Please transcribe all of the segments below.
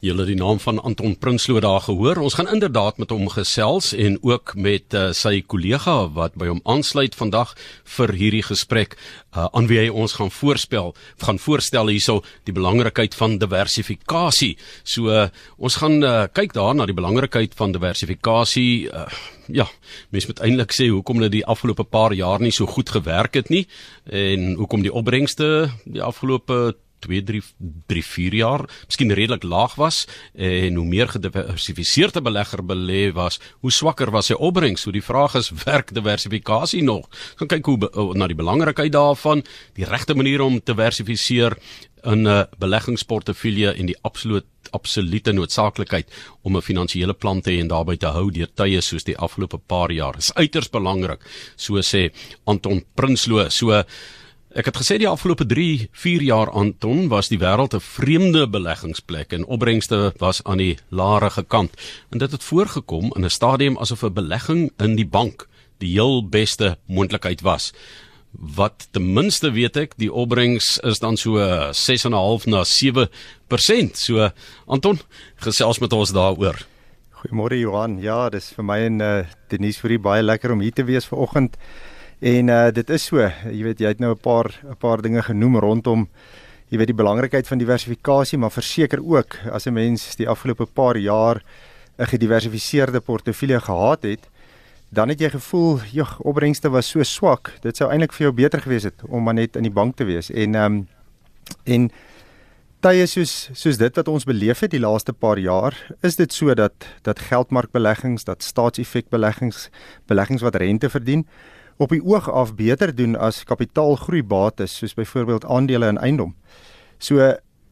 Julle die naam van Anton Prinsloo daar gehoor. Ons gaan inderdaad met hom gesels en ook met uh, sy kollega wat by hom aansluit vandag vir hierdie gesprek uh, aan wie hy ons gaan voorspel, gaan voorstel hierso die belangrikheid van diversifikasie. So uh, ons gaan uh, kyk daar na die belangrikheid van diversifikasie. Uh, ja, mens moet eintlik sê hoekom dit die afgelope paar jaar nie so goed gewerk het nie en hoekom die opbrengste die afgelope 2 3 3 4 jaar miskien redelik laag was en hoe meer gediversifiseerde belegger belê was, hoe swakker was sy opbrengs. So die vraag is, werk diversifikasie nog? Gaan kyk hoe na die belangrikheid daarvan, die regte manier om te diversifiseer in 'n beleggingsportefeulje en die absolute absolute noodsaaklikheid om 'n finansiële plan te hê en daarbey te hou deur tye soos die afgelope paar jaar. Is uiters belangrik, so sê Anton Prinsloo. So Ek het gesê die afgelope 3, 4 jaar Anton was die wêreld 'n vreemde beleggingsplek en opbrengste was aan die laerige kant. En dit het voorgekom in 'n stadium asof 'n belegging in die bank die heel beste moontlikheid was. Wat ten minste weet ek, die opbrengs is dan so 6.5 na 7%. So Anton, gesels met ons daaroor. Goeiemôre Johan. Ja, dis vir my en uh, Denise vir baie lekker om hier te wees vanoggend. En uh dit is so, jy weet jy het nou 'n paar 'n paar dinge genoem rondom jy weet die belangrikheid van diversifikasie, maar verseker ook as 'n mens die afgelope paar jaar 'n gediversifiseerde portefeulje gehad het, dan het jy gevoel, "Jog, opbrengste was so swak. Dit sou eintlik vir jou beter gewees het om maar net in die bank te wees." En ehm um, en tye soos soos dit wat ons beleef het die laaste paar jaar, is dit so dat dat geldmarkbeleggings, dat staatseffekbeleggings, beleggings wat rente verdien, op die oog af beter doen as kapitaalgroeibates soos byvoorbeeld aandele en eiendom. So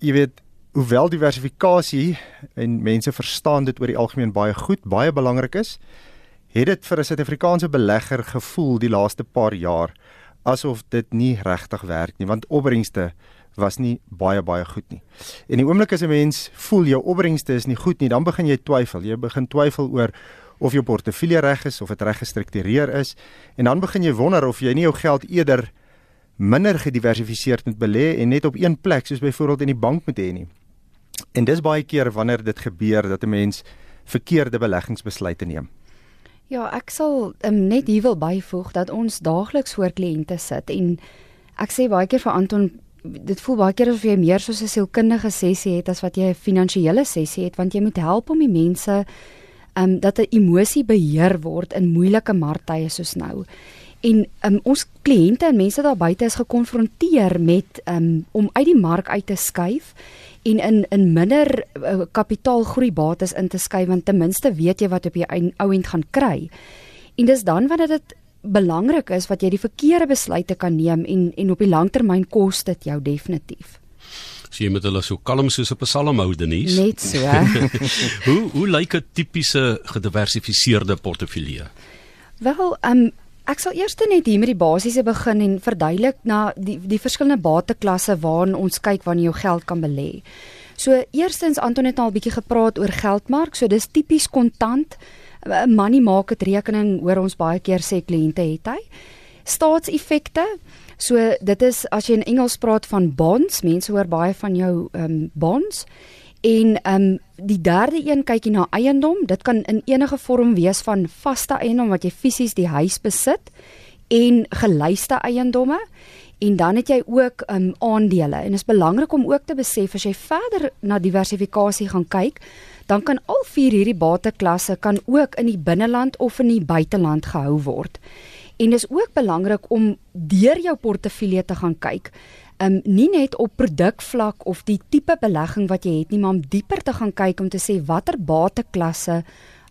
jy weet hoewel diversifikasie en mense verstaan dit oor die algemeen baie goed, baie belangrik is, het dit vir 'n Suid-Afrikaanse belegger gevoel die laaste paar jaar asof dit nie regtig werk nie want opbrengste was nie baie baie goed nie. En die oomblik as 'n mens voel jou opbrengste is nie goed nie, dan begin jy twyfel. Jy begin twyfel oor of jou portefeulje reg is of dit reg gestruktureer is en dan begin jy wonder of jy nie jou geld eerder minder gediversifiseerd moet belê en net op een plek soos byvoorbeeld in die bank moet hê nie. En dis baie keer wanneer dit gebeur dat 'n mens verkeerde beleggingsbesluite neem. Ja, ek sal um, net hier wil byvoeg dat ons daagliks voor kliënte sit en ek sê baie keer vir Anton dit voel baie keer asof jy meer soos 'n sielkundige sessie het as wat jy 'n finansiële sessie het want jy moet help om die mense um, dat 'n emosie beheer word in moeilike marktye soos nou. En um, ons kliënte en mense daar buite is gekonfronteer met um, om uit die mark uit te skuif en in in minder uh, kapitaalgroei bates in te skuif want ten minste weet jy wat op jy ou end gaan kry. En dis dan wanneer dit belangrik is wat jy die verkeerde besluite kan neem en en op die langtermyn kos dit jou definitief. So jy moet hulle so kalm soos 'n psalm hou Denise. Net so. hoe hoe lyk 'n tipiese gediversifiseerde portefeulje? Wel, um, ek sal eers net hier met die basiese begin en verduidelik na die die verskillende bateklasse waarin ons kyk wanneer jy jou geld kan belê. So eerstens Anton het al 'n bietjie gepraat oor geldmark, so dis tipies kontant. 'n Money market rekening hoor ons baie keer sê kliënte het hy. Staatseffekte So dit is as jy in Engels praat van bonds, mense hoor baie van jou ehm um, bonds. En ehm um, die derde een kyk jy na eiendom. Dit kan in enige vorm wees van vaste eiendom wat jy fisies die huis besit en gelyste eiendomme. En dan het jy ook um, aandele. En dit is belangrik om ook te besef as jy verder na diversifikasie gaan kyk, dan kan al vier hierdie bateklasse kan ook in die binneland of in die buiteland gehou word. En dis ook belangrik om deur jou portefeulje te gaan kyk. Um nie net op produkvlak of die tipe belegging wat jy het nie, maar om dieper te gaan kyk om te sê watter bateklasse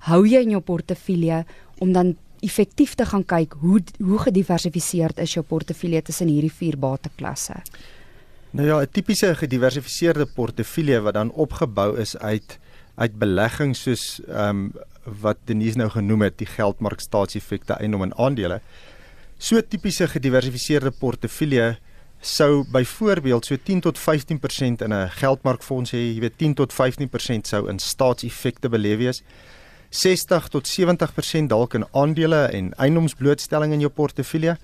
hou jy in jou portefeulje om dan effektief te gaan kyk hoe hoe gediversifiseerd is jou portefeulje tussen hierdie vier bateklasse. Nou ja, 'n tipiese gediversifiseerde portefeulje wat dan opgebou is uit uit beleggings soos ehm um, wat Denise nou genoem het, die geldmark staatseffekte eiendom en aandele. So tipiese gediversifiseerde portefeulje sou byvoorbeeld so 10 tot 15% in 'n geldmarkfonds hê, jy weet 10 tot 15% sou in staatseffekte belê wees. 60 tot 70% dalk in aandele en eiendomsblootstelling in jou portefeulje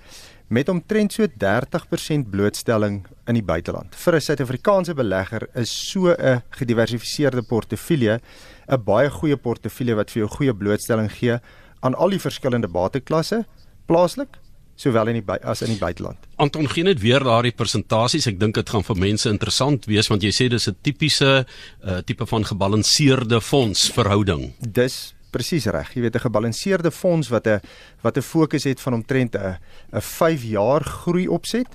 met omtrent so 30% blootstelling in die buiteland. Vir 'n Suid-Afrikaanse belegger is so 'n gediversifiseerde portefeulje 'n baie goeie portefeulje wat vir jou goeie blootstelling gee aan al die verskillende bateklasse, plaaslik sowel in die as in die buiteland. Anton gee net weer daardie persentasies. Ek dink dit gaan vir mense interessant wees want jy sê dis 'n tipiese uh, tipe van gebalanseerde fondsverhouding. Dis presies reg. Jy weet 'n gebalanseerde fonds wat 'n wat 'n fokus het van omtrent 'n 'n 5 jaar groei opset.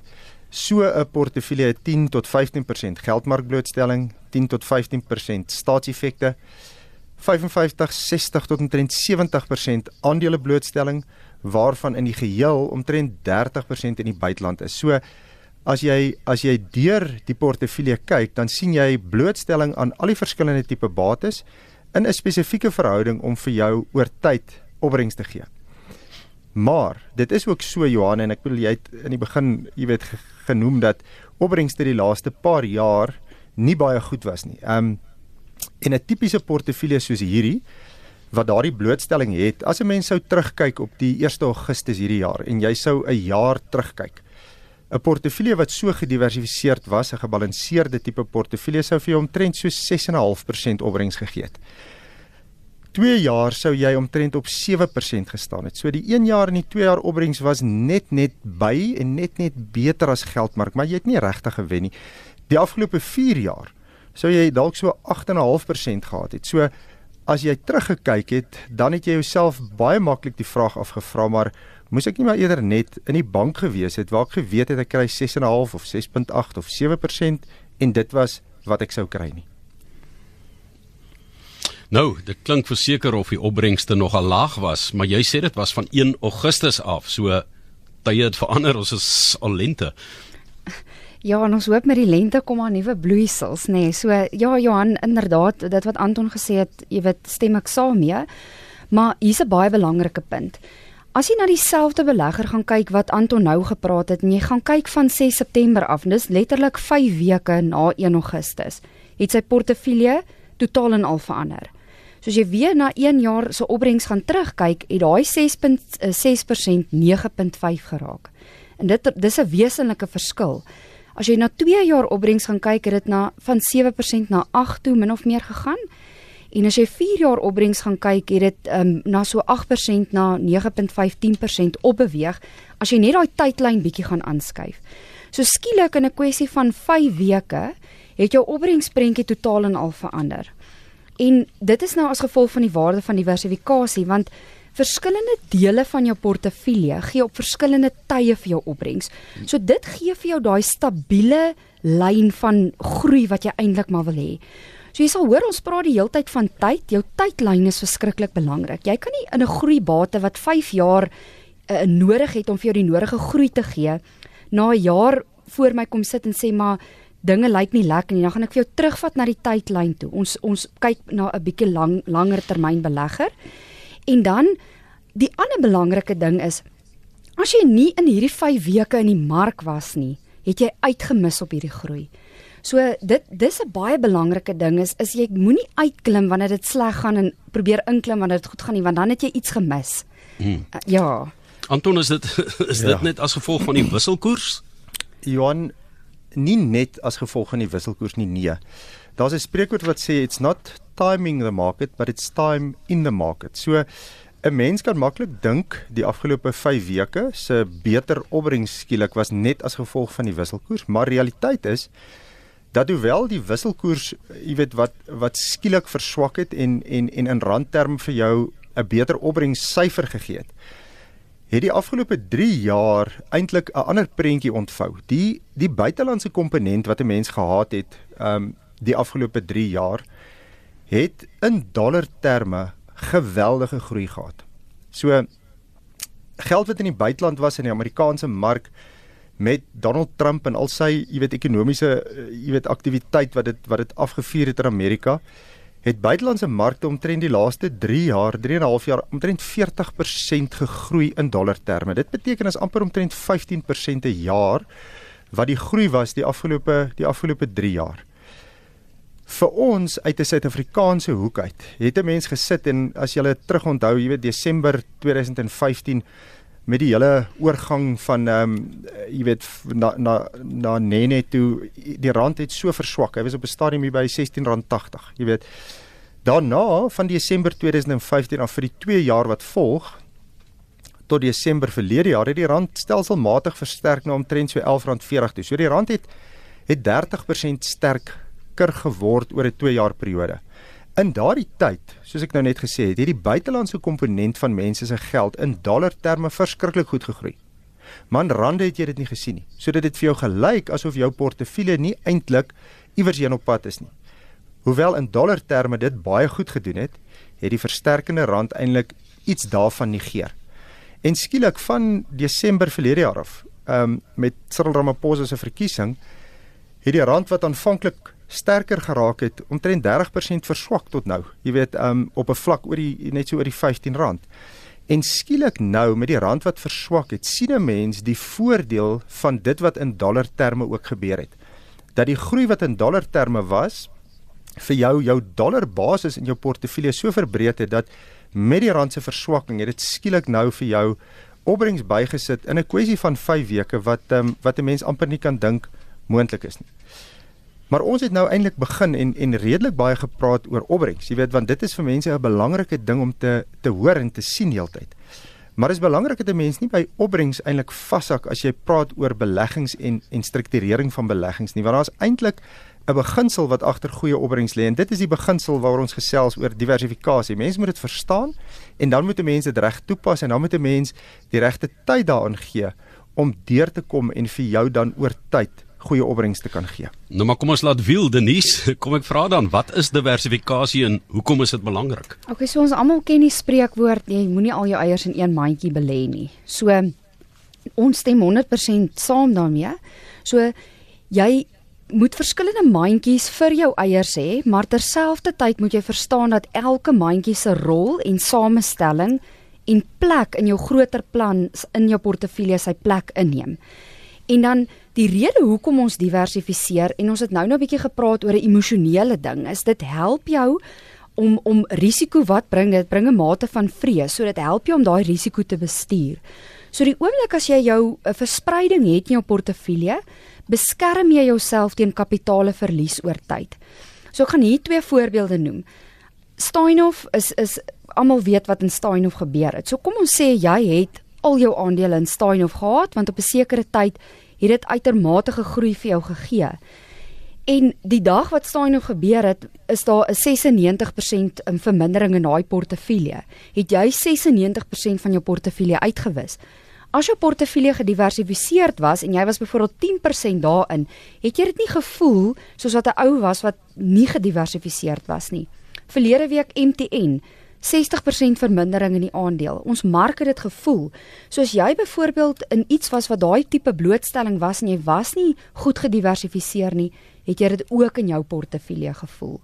So 'n portefeulje 10 tot 15% geldmarkblootstelling, 10 tot 15% staatseffekte, 55, 60 tot omtrent 70% aandeleblootstelling waarvan in die geheel omtrent 30% in die buiteland is. So as jy as jy deur die portefeulje kyk, dan sien jy blootstelling aan al die verskillende tipe bates in 'n spesifieke verhouding om vir jou oor tyd opbrengs te gee. Maar dit is ook so Johan en ek bedoel jy het in die begin, jy weet genoem dat opbrengste die laaste paar jaar nie baie goed was nie. Um en 'n tipiese portefeulje soos hierdie wat daardie blootstelling het, as 'n mens sou terugkyk op die 1 Augustus hierdie jaar en jy sou 'n jaar terugkyk 'n portefeulje wat so gediversifiseerd was, 'n gebalanseerde tipe portefeulje sou vir jou omtrent so 6.5% opbrengs gegee het. 2 jaar sou jy omtrent op 7% gestaan het. So die 1 jaar en die 2 jaar opbrengs was net net by en net net beter as geldmark, maar jy het nie regtig gewen nie. Die afgelope 4 jaar sou jy dalk so 8.5% gehad het. So as jy teruggekyk het, dan het jy jouself baie maklik die vraag afgevra maar moes ek nie maar eerder net in die bank gewees het waar ek geweet het ek kry 6.5 of 6.8 of 7% en dit was wat ek sou kry nie. Nou, dit klink verseker of die opbrengste nogal laag was, maar jy sê dit was van 1 Augustus af. So tye het verander, ons is al lente. Ja, ons hoop met die lente kom daar nuwe bloeisels, nê. Nee. So ja, Johan, inderdaad, dit wat Anton gesê het, jy weet, stem ek saam mee. Maar hier's 'n baie belangrike punt. As jy na dieselfde belegger gaan kyk wat Anton nou gepraat het en jy gaan kyk van 6 September af, dis letterlik 5 weke na 1 Augustus, het sy portefeulje totaal en al verander. Soos jy weer na 1 jaar se opbrengs gaan terugkyk, het daai 6.6% 9.5 geraak. En dit dis 'n wesenlike verskil. As jy na 2 jaar opbrengs gaan kyk, het dit na van 7% na 8 toe min of meer gegaan. En as jy 4 jaar opbrengs gaan kyk, het dit um, na so 8% na 9.15% opbeweeg as jy net daai tydlyn bietjie gaan aanskuif. So skielik in 'n kwessie van 5 weke het jou opbrengsprentjie totaal en al verander. En dit is nou as gevolg van die waarde van diversifikasie want verskillende dele van jou portefeulje gee op verskillende tye vir jou opbrengs. So dit gee vir jou daai stabiele lyn van groei wat jy eintlik maar wil hê. So jy sal hoor ons praat die heeltyd van tyd. Jou tydlyn is verskriklik belangrik. Jy kan nie in 'n groeibate wat 5 jaar uh, nodig het om vir jou die nodige groei te gee, na 'n jaar voor my kom sit en sê maar dinge lyk nie lekker nie. Dan gaan ek vir jou terugvat na die tydlyn toe. Ons ons kyk na 'n bietjie lang langer termyn belegger. En dan die ander belangrike ding is as jy nie in hierdie 5 weke in die mark was nie, het jy uitgemis op hierdie groei. So dit dis 'n baie belangrike ding is is jy moenie uitklim wanneer dit sleg gaan en probeer inklim wanneer dit goed gaan nie want dan het jy iets gemis. Hmm. Uh, ja. Anton is dit is dit ja. net as gevolg van die wisselkoers? Johan nie net as gevolg van die wisselkoers nie nee. Daar's 'n spreekwoord wat sê it's not timing the market but it's time in the market. So 'n mens kan maklik dink die afgelope 5 weke se beter opbrengs skielik was net as gevolg van die wisselkoers, maar realiteit is dat hoewel die wisselkoers, jy weet wat wat skielik verswak het en en en in randterm vir jou 'n beter opbrengssyfer gegee het, het die afgelope 3 jaar eintlik 'n ander prentjie ontvou. Die die buitelandse komponent wat 'n mens gehad het, ehm um, die afgelope 3 jaar het in dollar terme geweldige groei gehad. So geld wat in die buiteland was in die Amerikaanse mark met Donald Trump en al sy, jy weet, ekonomiese, eh, jy weet, aktiwiteit wat dit wat dit afgevuur het in Amerika, het buitelandse markte omtrent die laaste 3 jaar, 3 en 'n half jaar omtrent 40% gegroei in dollar terme. Dit beteken as amper omtrent 15% 'n jaar wat die groei was die afgelope die afgelope 3 jaar. Vir ons uit 'n Suid-Afrikaanse hoek uit, het 'n mens gesit en as jy hulle terugonthou, jy weet Desember 2015 met die hele oorgang van ehm um, jy weet na na na Nene toe die rand het so verswak. Hy was op 'n stadium hier by R16.80. Jy weet daarna van Desember 2015 af vir die 2 jaar wat volg tot Desember verlede jaar het die rand stelselmatig versterk na omtrent so R11.40 toe. So die rand het het 30% sterker geword oor 'n 2 jaar periode. In daardie tyd, soos ek nou net gesê het, het die buitelandse komponent van mense se geld in dollar terme verskriklik goed gegroei. Man rande het jy dit nie gesien nie. Sodat dit vir jou gelyk asof jou portefeulje nie eintlik iewers heen op pad is nie. Hoewel in dollar terme dit baie goed gedoen het, het die versterkende rand eintlik iets daarvan negeer. En skielik van Desember verlede jaar af, ehm um, met Cyril Ramaphosa se verkiesing, het die rand wat aanvanklik sterker geraak het, omtrent 30% verswak tot nou. Jy weet, um op 'n vlak oor die net so oor die R15. En skielik nou met die rand wat verswak het, sien 'n mens die voordeel van dit wat in dollar terme ook gebeur het. Dat die groei wat in dollar terme was vir jou jou dollar basis in jou portefeulje so verbreed het dat met die rand se verswakking het dit skielik nou vir jou opbrengs bygesit in 'n kwessie van 5 weke wat um, wat 'n mens amper nie kan dink moontlik is nie. Maar ons het nou eintlik begin en en redelik baie gepraat oor opbrengs. Jy weet want dit is vir mense 'n belangrike ding om te te hoor en te sien heeltyd. Maar is belangrik dat 'n mens nie by opbrengs eintlik vashak as jy praat oor beleggings en en strukturering van beleggings nie, want daar's eintlik 'n beginsel wat agter goeie opbrengs lê en dit is die beginsel waaroor ons gesels oor diversifikasie. Mense moet dit verstaan en dan moet 'n mens dit reg toepas en dan moet 'n mens die regte tyd daaraan gee om deur te kom en vir jou dan oor tyd goeie opbrengs te kan gee. Nou maar kom ons laat wiel Denise, kom ek vra dan, wat is diversifikasie en hoekom is dit belangrik? Okay, so ons almal ken die spreekwoord jy moenie al jou eiers in een mandjie belê nie. So ons stem 100% saam daarmee. So jy moet verskillende mandjies vir jou eiers hê, maar terselfdertyd moet jy verstaan dat elke mandjie se rol en samestelling en plek in jou groter plan in jou portefeulje sy plek inneem. En dan die rede hoekom ons diversifiseer en ons het nou nou 'n bietjie gepraat oor 'n emosionele ding is dit help jou om om risiko wat bring dit bring 'n mate van vrees so dit help jou om daai risiko te bestuur. So die oomblik as jy jou 'n verspreiding het in jou portefeulje, beskerm jy jouself teen kapitaale verlies oor tyd. So ek gaan hier twee voorbeelde noem. Steinhoff is is almal weet wat in Steinhoff gebeur het. So kom ons sê jy het al jou aandele in Steinhoff gehad want op 'n sekere tyd het dit uitermate gegroei vir jou gegee. En die dag wat Steinhoff gebeur het, is daar 'n 96% in vermindering in daai portefeulje. Het jy 96% van jou portefeulje uitgewis? As jou portefeulje gediversifiseerd was en jy was byvoorbeeld 10% daarin, het jy dit nie gevoel soos wat 'n ou was wat nie gediversifiseerd was nie. Verlede week MTN 60% vermindering in die aandeel. Ons mark het dit gevoel. Soos jy byvoorbeeld in iets was wat daai tipe blootstelling was en jy was nie goed gediversifiseer nie, het jy dit ook in jou portefeulje gevoel.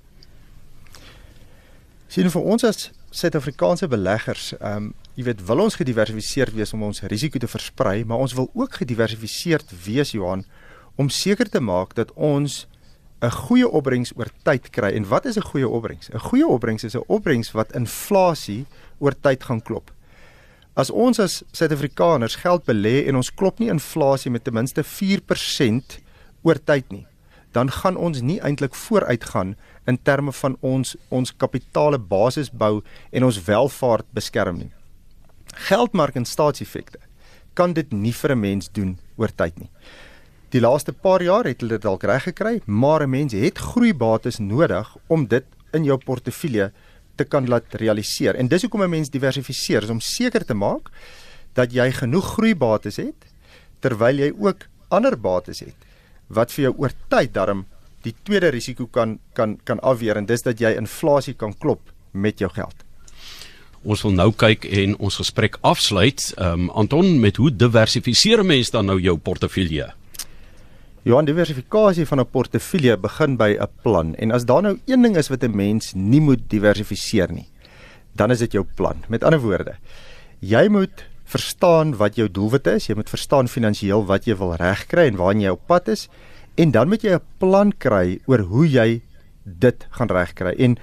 Sien vir ons as Suid-Afrikaanse beleggers, ehm um, jy weet, wil ons gediversifiseerd wees om ons risiko te versprei, maar ons wil ook gediversifiseerd wees Johan om seker te maak dat ons 'n goeie opbrengs oor tyd kry. En wat is 'n goeie opbrengs? 'n Goeie opbrengs is 'n opbrengs wat inflasie oor tyd gaan klop. As ons as Suid-Afrikaners geld belê en ons klop nie inflasie met ten minste 4% oor tyd nie, dan gaan ons nie eintlik vooruitgaan in terme van ons ons kapitale basis bou en ons welvaart beskerm nie. Geldmark en staatseffekte kan dit nie vir 'n mens doen oor tyd nie. Die laaste paar jaar het hulle dit dalk reg gekry, maar 'n mens het groeibates nodig om dit in jou portefeulje te kan laat realiseer. En dis hoekom 'n mens diversifiseer, is om seker te maak dat jy genoeg groeibates het terwyl jy ook ander bates het wat vir jou oor tyd darm die tweede risiko kan kan kan afweer en dis dat jy inflasie kan klop met jou geld. Ons wil nou kyk en ons gesprek afsluit. Ehm um, Anton, met hoe diversifiseer mens dan nou jou portefeulje? Johan diversifikasie van 'n portefeulje begin by 'n plan en as daar nou een ding is wat 'n mens nie moet diversifiseer nie, dan is dit jou plan. Met ander woorde, jy moet verstaan wat jou doelwit is, jy moet verstaan finansiëel wat jy wil regkry en waarheen jy op pad is en dan moet jy 'n plan kry oor hoe jy dit gaan regkry. En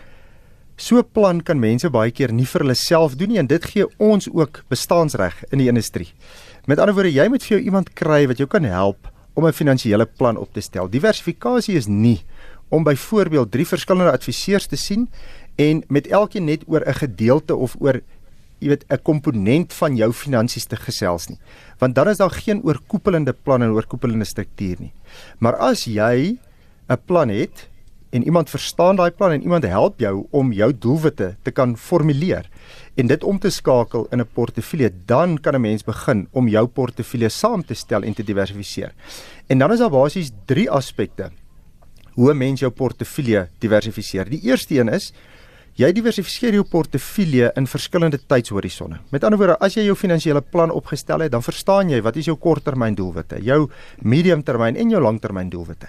So 'n plan kan mense baie keer nie vir hulle self doen nie en dit gee ons ook bestaansreg in die industrie. Met ander woorde, jy moet vir jou iemand kry wat jou kan help om 'n finansiële plan op te stel. Diversifikasie is nie om byvoorbeeld drie verskillende adviseurs te sien en met elkeen net oor 'n gedeelte of oor jy weet 'n komponent van jou finansies te gesels nie. Want dan is daar geen oorkoepelende plan en oorkoepelende struktuur nie. Maar as jy 'n plan het en iemand verstaan daai plan en iemand help jou om jou doelwitte te kan formuleer en dit om te skakel in 'n portefeulje, dan kan 'n mens begin om jou portefeulje saam te stel en te diversifiseer. En dan is daar basies 3 aspekte hoe 'n mens jou portefeulje diversifiseer. Die eerste een is jy diversifiseer jou portefeulje in verskillende tydshorisonne. Met ander woorde, as jy jou finansiële plan opgestel het, dan verstaan jy wat is jou korttermyndoelwitte, jou mediumtermyn en jou langtermyndoelwitte.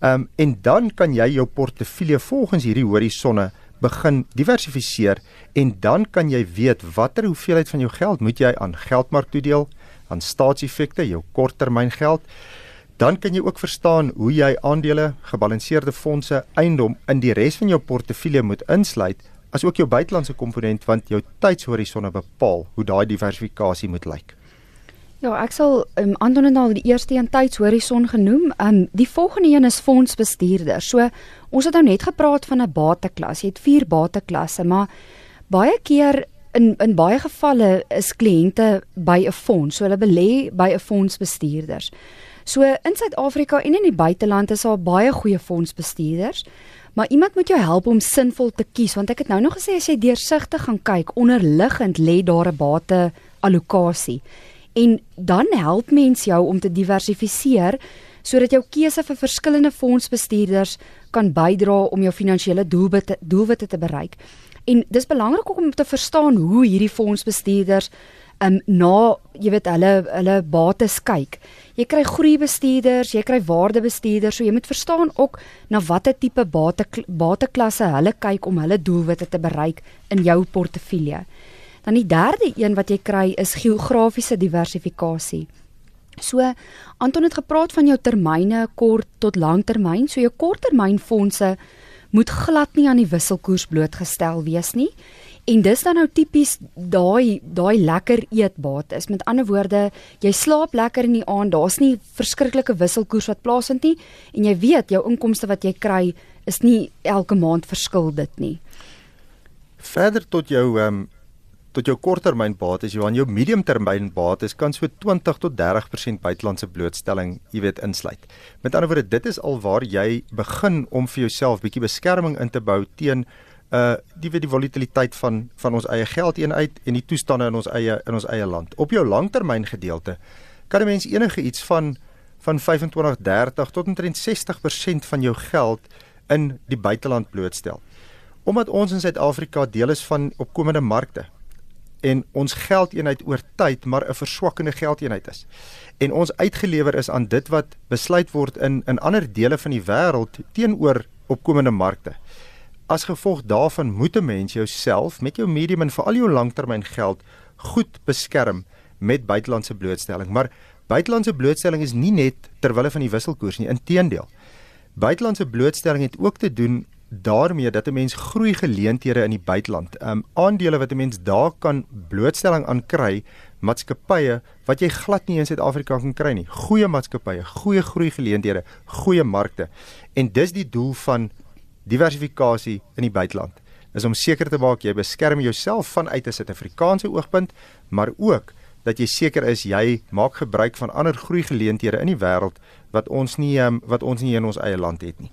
Ehm um, en dan kan jy jou portefeulje volgens hierdie horisonne begin diversifiseer en dan kan jy weet watter hoeveelheid van jou geld moet jy aan geldmark toedeel, aan staatseffekte, jou korttermyngeld dan kan jy ook verstaan hoe jy aandele, gebalanseerde fondse, eiendom in die res van jou portefeulje moet insluit, asook jou buitelandse komponent want jou tydshorisontne bepaal hoe daai diversifikasie moet lyk. Ja, ek sal um, Anton het al die eerste een tydshorison genoem. Um die volgende een is fondsbestuurder. So ons het nou net gepraat van 'n bateklas. Jy het vier bateklasse, maar baie keer in in baie gevalle is kliënte by 'n fonds. So hulle belê by 'n fondsbestuurders. So in Suid-Afrika en in die buiteland is daar baie goeie fondsbestuurders. Maar iemand moet jou help om sinvol te kies want ek het nou nog gesê as jy deursigtig gaan kyk onderliggend lê daar 'n bate allocasie. En dan help mens jou om te diversifiseer sodat jou keuse vir verskillende fondsbestuurders kan bydra om jou finansiële doelwitte doelwitte te bereik. En dis belangrik om te verstaan hoe hierdie fondsbestuurders um, na jy weet hulle hulle bates kyk. Jy kry groeibestuurders, jy kry waardebestuurders, so jy moet verstaan ook na watter tipe bate bateklasse hulle kyk om hulle doelwitte te bereik in jou portefeulje. Dan die derde een wat jy kry is geografiese diversifikasie. So Anton het gepraat van jou termyne kort tot langtermyn. So jou korttermynfondse moet glad nie aan die wisselkoers blootgestel wees nie. En dis dan nou tipies daai daai lekker eetbate. Is met ander woorde, jy slaap lekker in die aand, daar's nie verskriklike wisselkoers wat plaasvind nie en jy weet jou inkomste wat jy kry is nie elke maand verskil dit nie. Verder tot jou ehm um, tot jou korttermynbates, Johan, jou mediumtermynbates kan so 20 tot 30% buitelandse blootstelling, jy weet, insluit. Met ander woorde, dit is al waar jy begin om vir jouself bietjie beskerming in te bou teen uh die die volatiliteit van van ons eie geldeenheid en die toestande in ons eie in ons eie land. Op jou langtermyn gedeelte kan 'n mens enige iets van van 25, 30 tot omtrent 60% van jou geld in die buiteland blootstel. Omdat ons in Suid-Afrika deel is van opkomende markte en ons geldeenheid oor tyd maar 'n verswakkende geldeenheid is en ons uitgelewer is aan dit wat besluit word in in ander dele van die wêreld teenoor opkomende markte. As gevolg daarvan moet 'n mens jouself met jou medium en veral jou langtermyngeld goed beskerm met buitelandse blootstelling. Maar buitelandse blootstelling is nie net ter wille van die wisselkoers nie, inteendeel. Buitelandse blootstelling het ook te doen daarmee dat 'n mens groei geleenthede in die buiteland. Ehm um, aandele wat 'n mens daar kan blootstelling aan kry, maatskappye wat jy glad nie in Suid-Afrika kan kry nie. Goeie maatskappye, goeie groei geleenthede, goeie markte. En dis die doel van diversifikasie in die buiteland is om seker te maak jy beskerm jouself vanuit 'n Suid-Afrikaanse oogpunt, maar ook dat jy seker is jy maak gebruik van ander groeigeleenthede in die wêreld wat ons nie um, wat ons nie in ons eie land het nie.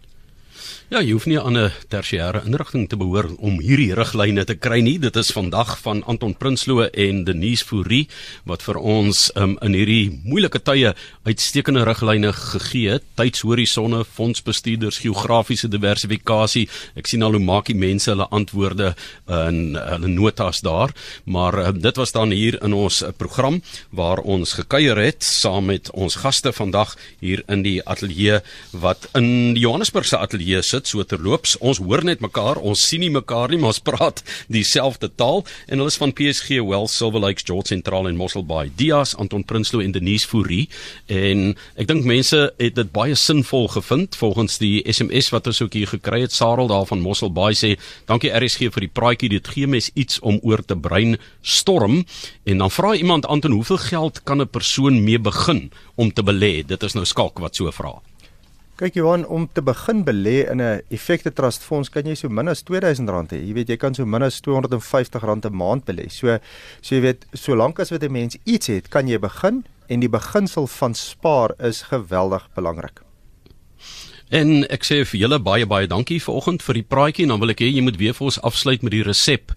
Ja, jy hoef nie aan 'n tersiêre inrigting te behoort om hierdie riglyne te kry nie. Dit is vandag van Anton Prinsloo en Denise Fourie wat vir ons um, in hierdie moeilike tye uitstekende riglyne gegee het. Tydshorisonne, fondsbestuurders, geografiese diversifikasie. Ek sien al hoe maak die mense hulle antwoorde in hulle notas daar, maar uh, dit was dan hier in ons uh, program waar ons gekuier het saam met ons gaste vandag hier in die ateljee wat in die Johannesburgse ateljee ateljee sit so terloops. Ons hoor net mekaar, ons sien nie mekaar nie, maar ons praat dieselfde taal en hulle is van PSG Well Silver Lakes George Sentraal en Mossel Bay. Dias, Anton Prinsloo en Denise Fourie en ek dink mense het dit baie sinvol gevind volgens die SMS wat ons ook hier gekry het. Sarel daar van Mossel Bay sê, "Dankie RSG vir die praatjie. Dit gee mes iets om oor te breinstorm." En dan vra iemand Anton, "Hoeveel geld kan 'n persoon mee begin om te belê?" Dit is nou skalk wat so vra. Kyk Johan, om te begin belê in 'n effekte trust fonds kan jy so min as R2000 hê. Jy weet jy kan so min as R250 'n maand belê. So so jy weet, solank as wat 'n mens iets het, kan jy begin en die beginsel van spaar is geweldig belangrik. En ek sê vir julle baie baie dankie vanoggend vir die praatjie en dan wil ek hê jy moet weer vir ons afsluit met die resep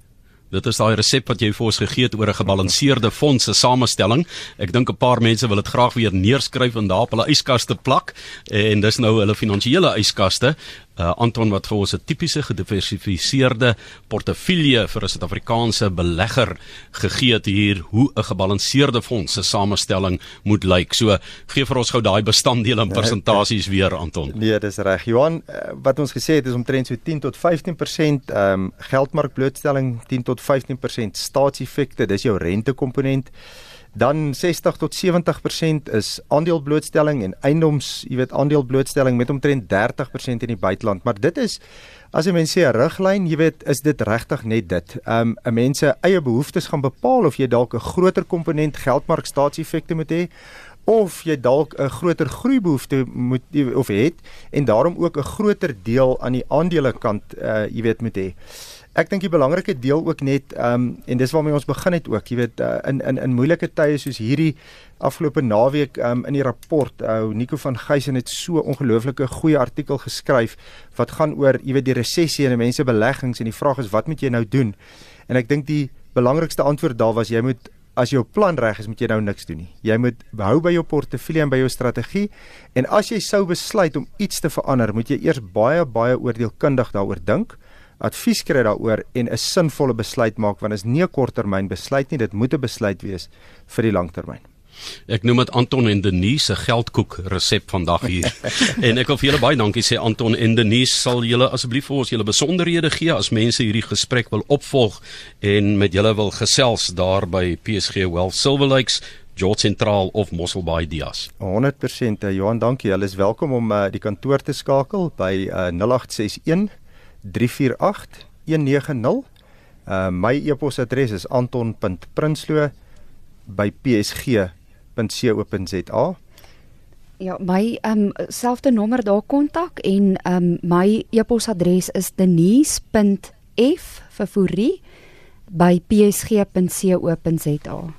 Dit is daai resep wat jy vir ons gegee het oor 'n gebalanseerde fondse samestelling. Ek dink 'n paar mense wil dit graag weer neerskryf en daar op hulle yskaste plak en dis nou hulle finansiële yskaste uh, Anton wat vir ons 'n tipiese gediversifiseerde portefeulje vir 'n Suid-Afrikaanse belegger gegee het hier hoe 'n gebalanseerde fonds se samestelling moet lyk. So gee vir ons gou daai bestanddele en persentasies weer Anton. Nee, dis reg. Johan, uh, wat ons gesê het is omtrent so 10 tot 15% ehm um, geldmarkblootstelling, 10 tot 15% staatseffekte, dis jou rentekomponent dan 60 tot 70% is aandeelblootstelling en eiendoms, jy weet aandeelblootstelling met omtrent 30% in die buiteland. Maar dit is as jy mens sê 'n riglyn, jy weet, is dit regtig net dit. Um 'n mens se eie behoeftes gaan bepaal of jy dalk 'n groter komponent geldmark staatseffekte moet hê of jy dalk 'n groter groeibehoefte moet of het en daarom ook 'n groter deel aan die aandelekant uh jy weet moet hê. Ek dink die belangrike deel ook net ehm um, en dis waarmee ons begin het ook, jy weet uh, in in in moeilike tye soos hierdie afgelope naweek ehm um, in die rapport, ou uh, Nico van Geysen het so ongelooflike goeie artikel geskryf wat gaan oor jy weet die resessie en mense beleggings en die vraag is wat moet jy nou doen? En ek dink die belangrikste antwoord daar was jy moet as jou plan reg is, moet jy nou niks doen nie. Jy moet hou by jou portefeulje en by jou strategie en as jy sou besluit om iets te verander, moet jy eers baie baie oordeelkundig daaroor dink advies kry daaroor en 'n sinvolle besluit maak want is nie 'n korttermyn besluit nie, dit moet 'n besluit wees vir die langtermyn. Ek noem dit Anton en Denise se geldkoek resep vandag hier. en ek wil vir julle baie dankie sê Anton en Denise, sal julle asseblief vir ons julle besonderhede gee as mense hierdie gesprek wil opvolg en met julle wil gesels daar by PSG Wealth Silver Lakes George Sentraal of Mossel Bay Dias. 100% eh, Johan, dankie. Hulle is welkom om uh, die kantoor te skakel by uh, 0861 089190. Uh my e-posadres is anton.prinsloo@psg.co.za. Ja, my ehm um, selfde nommer daar kontak en ehm um, my e-posadres is denise.f vir fourie by psg.co.za.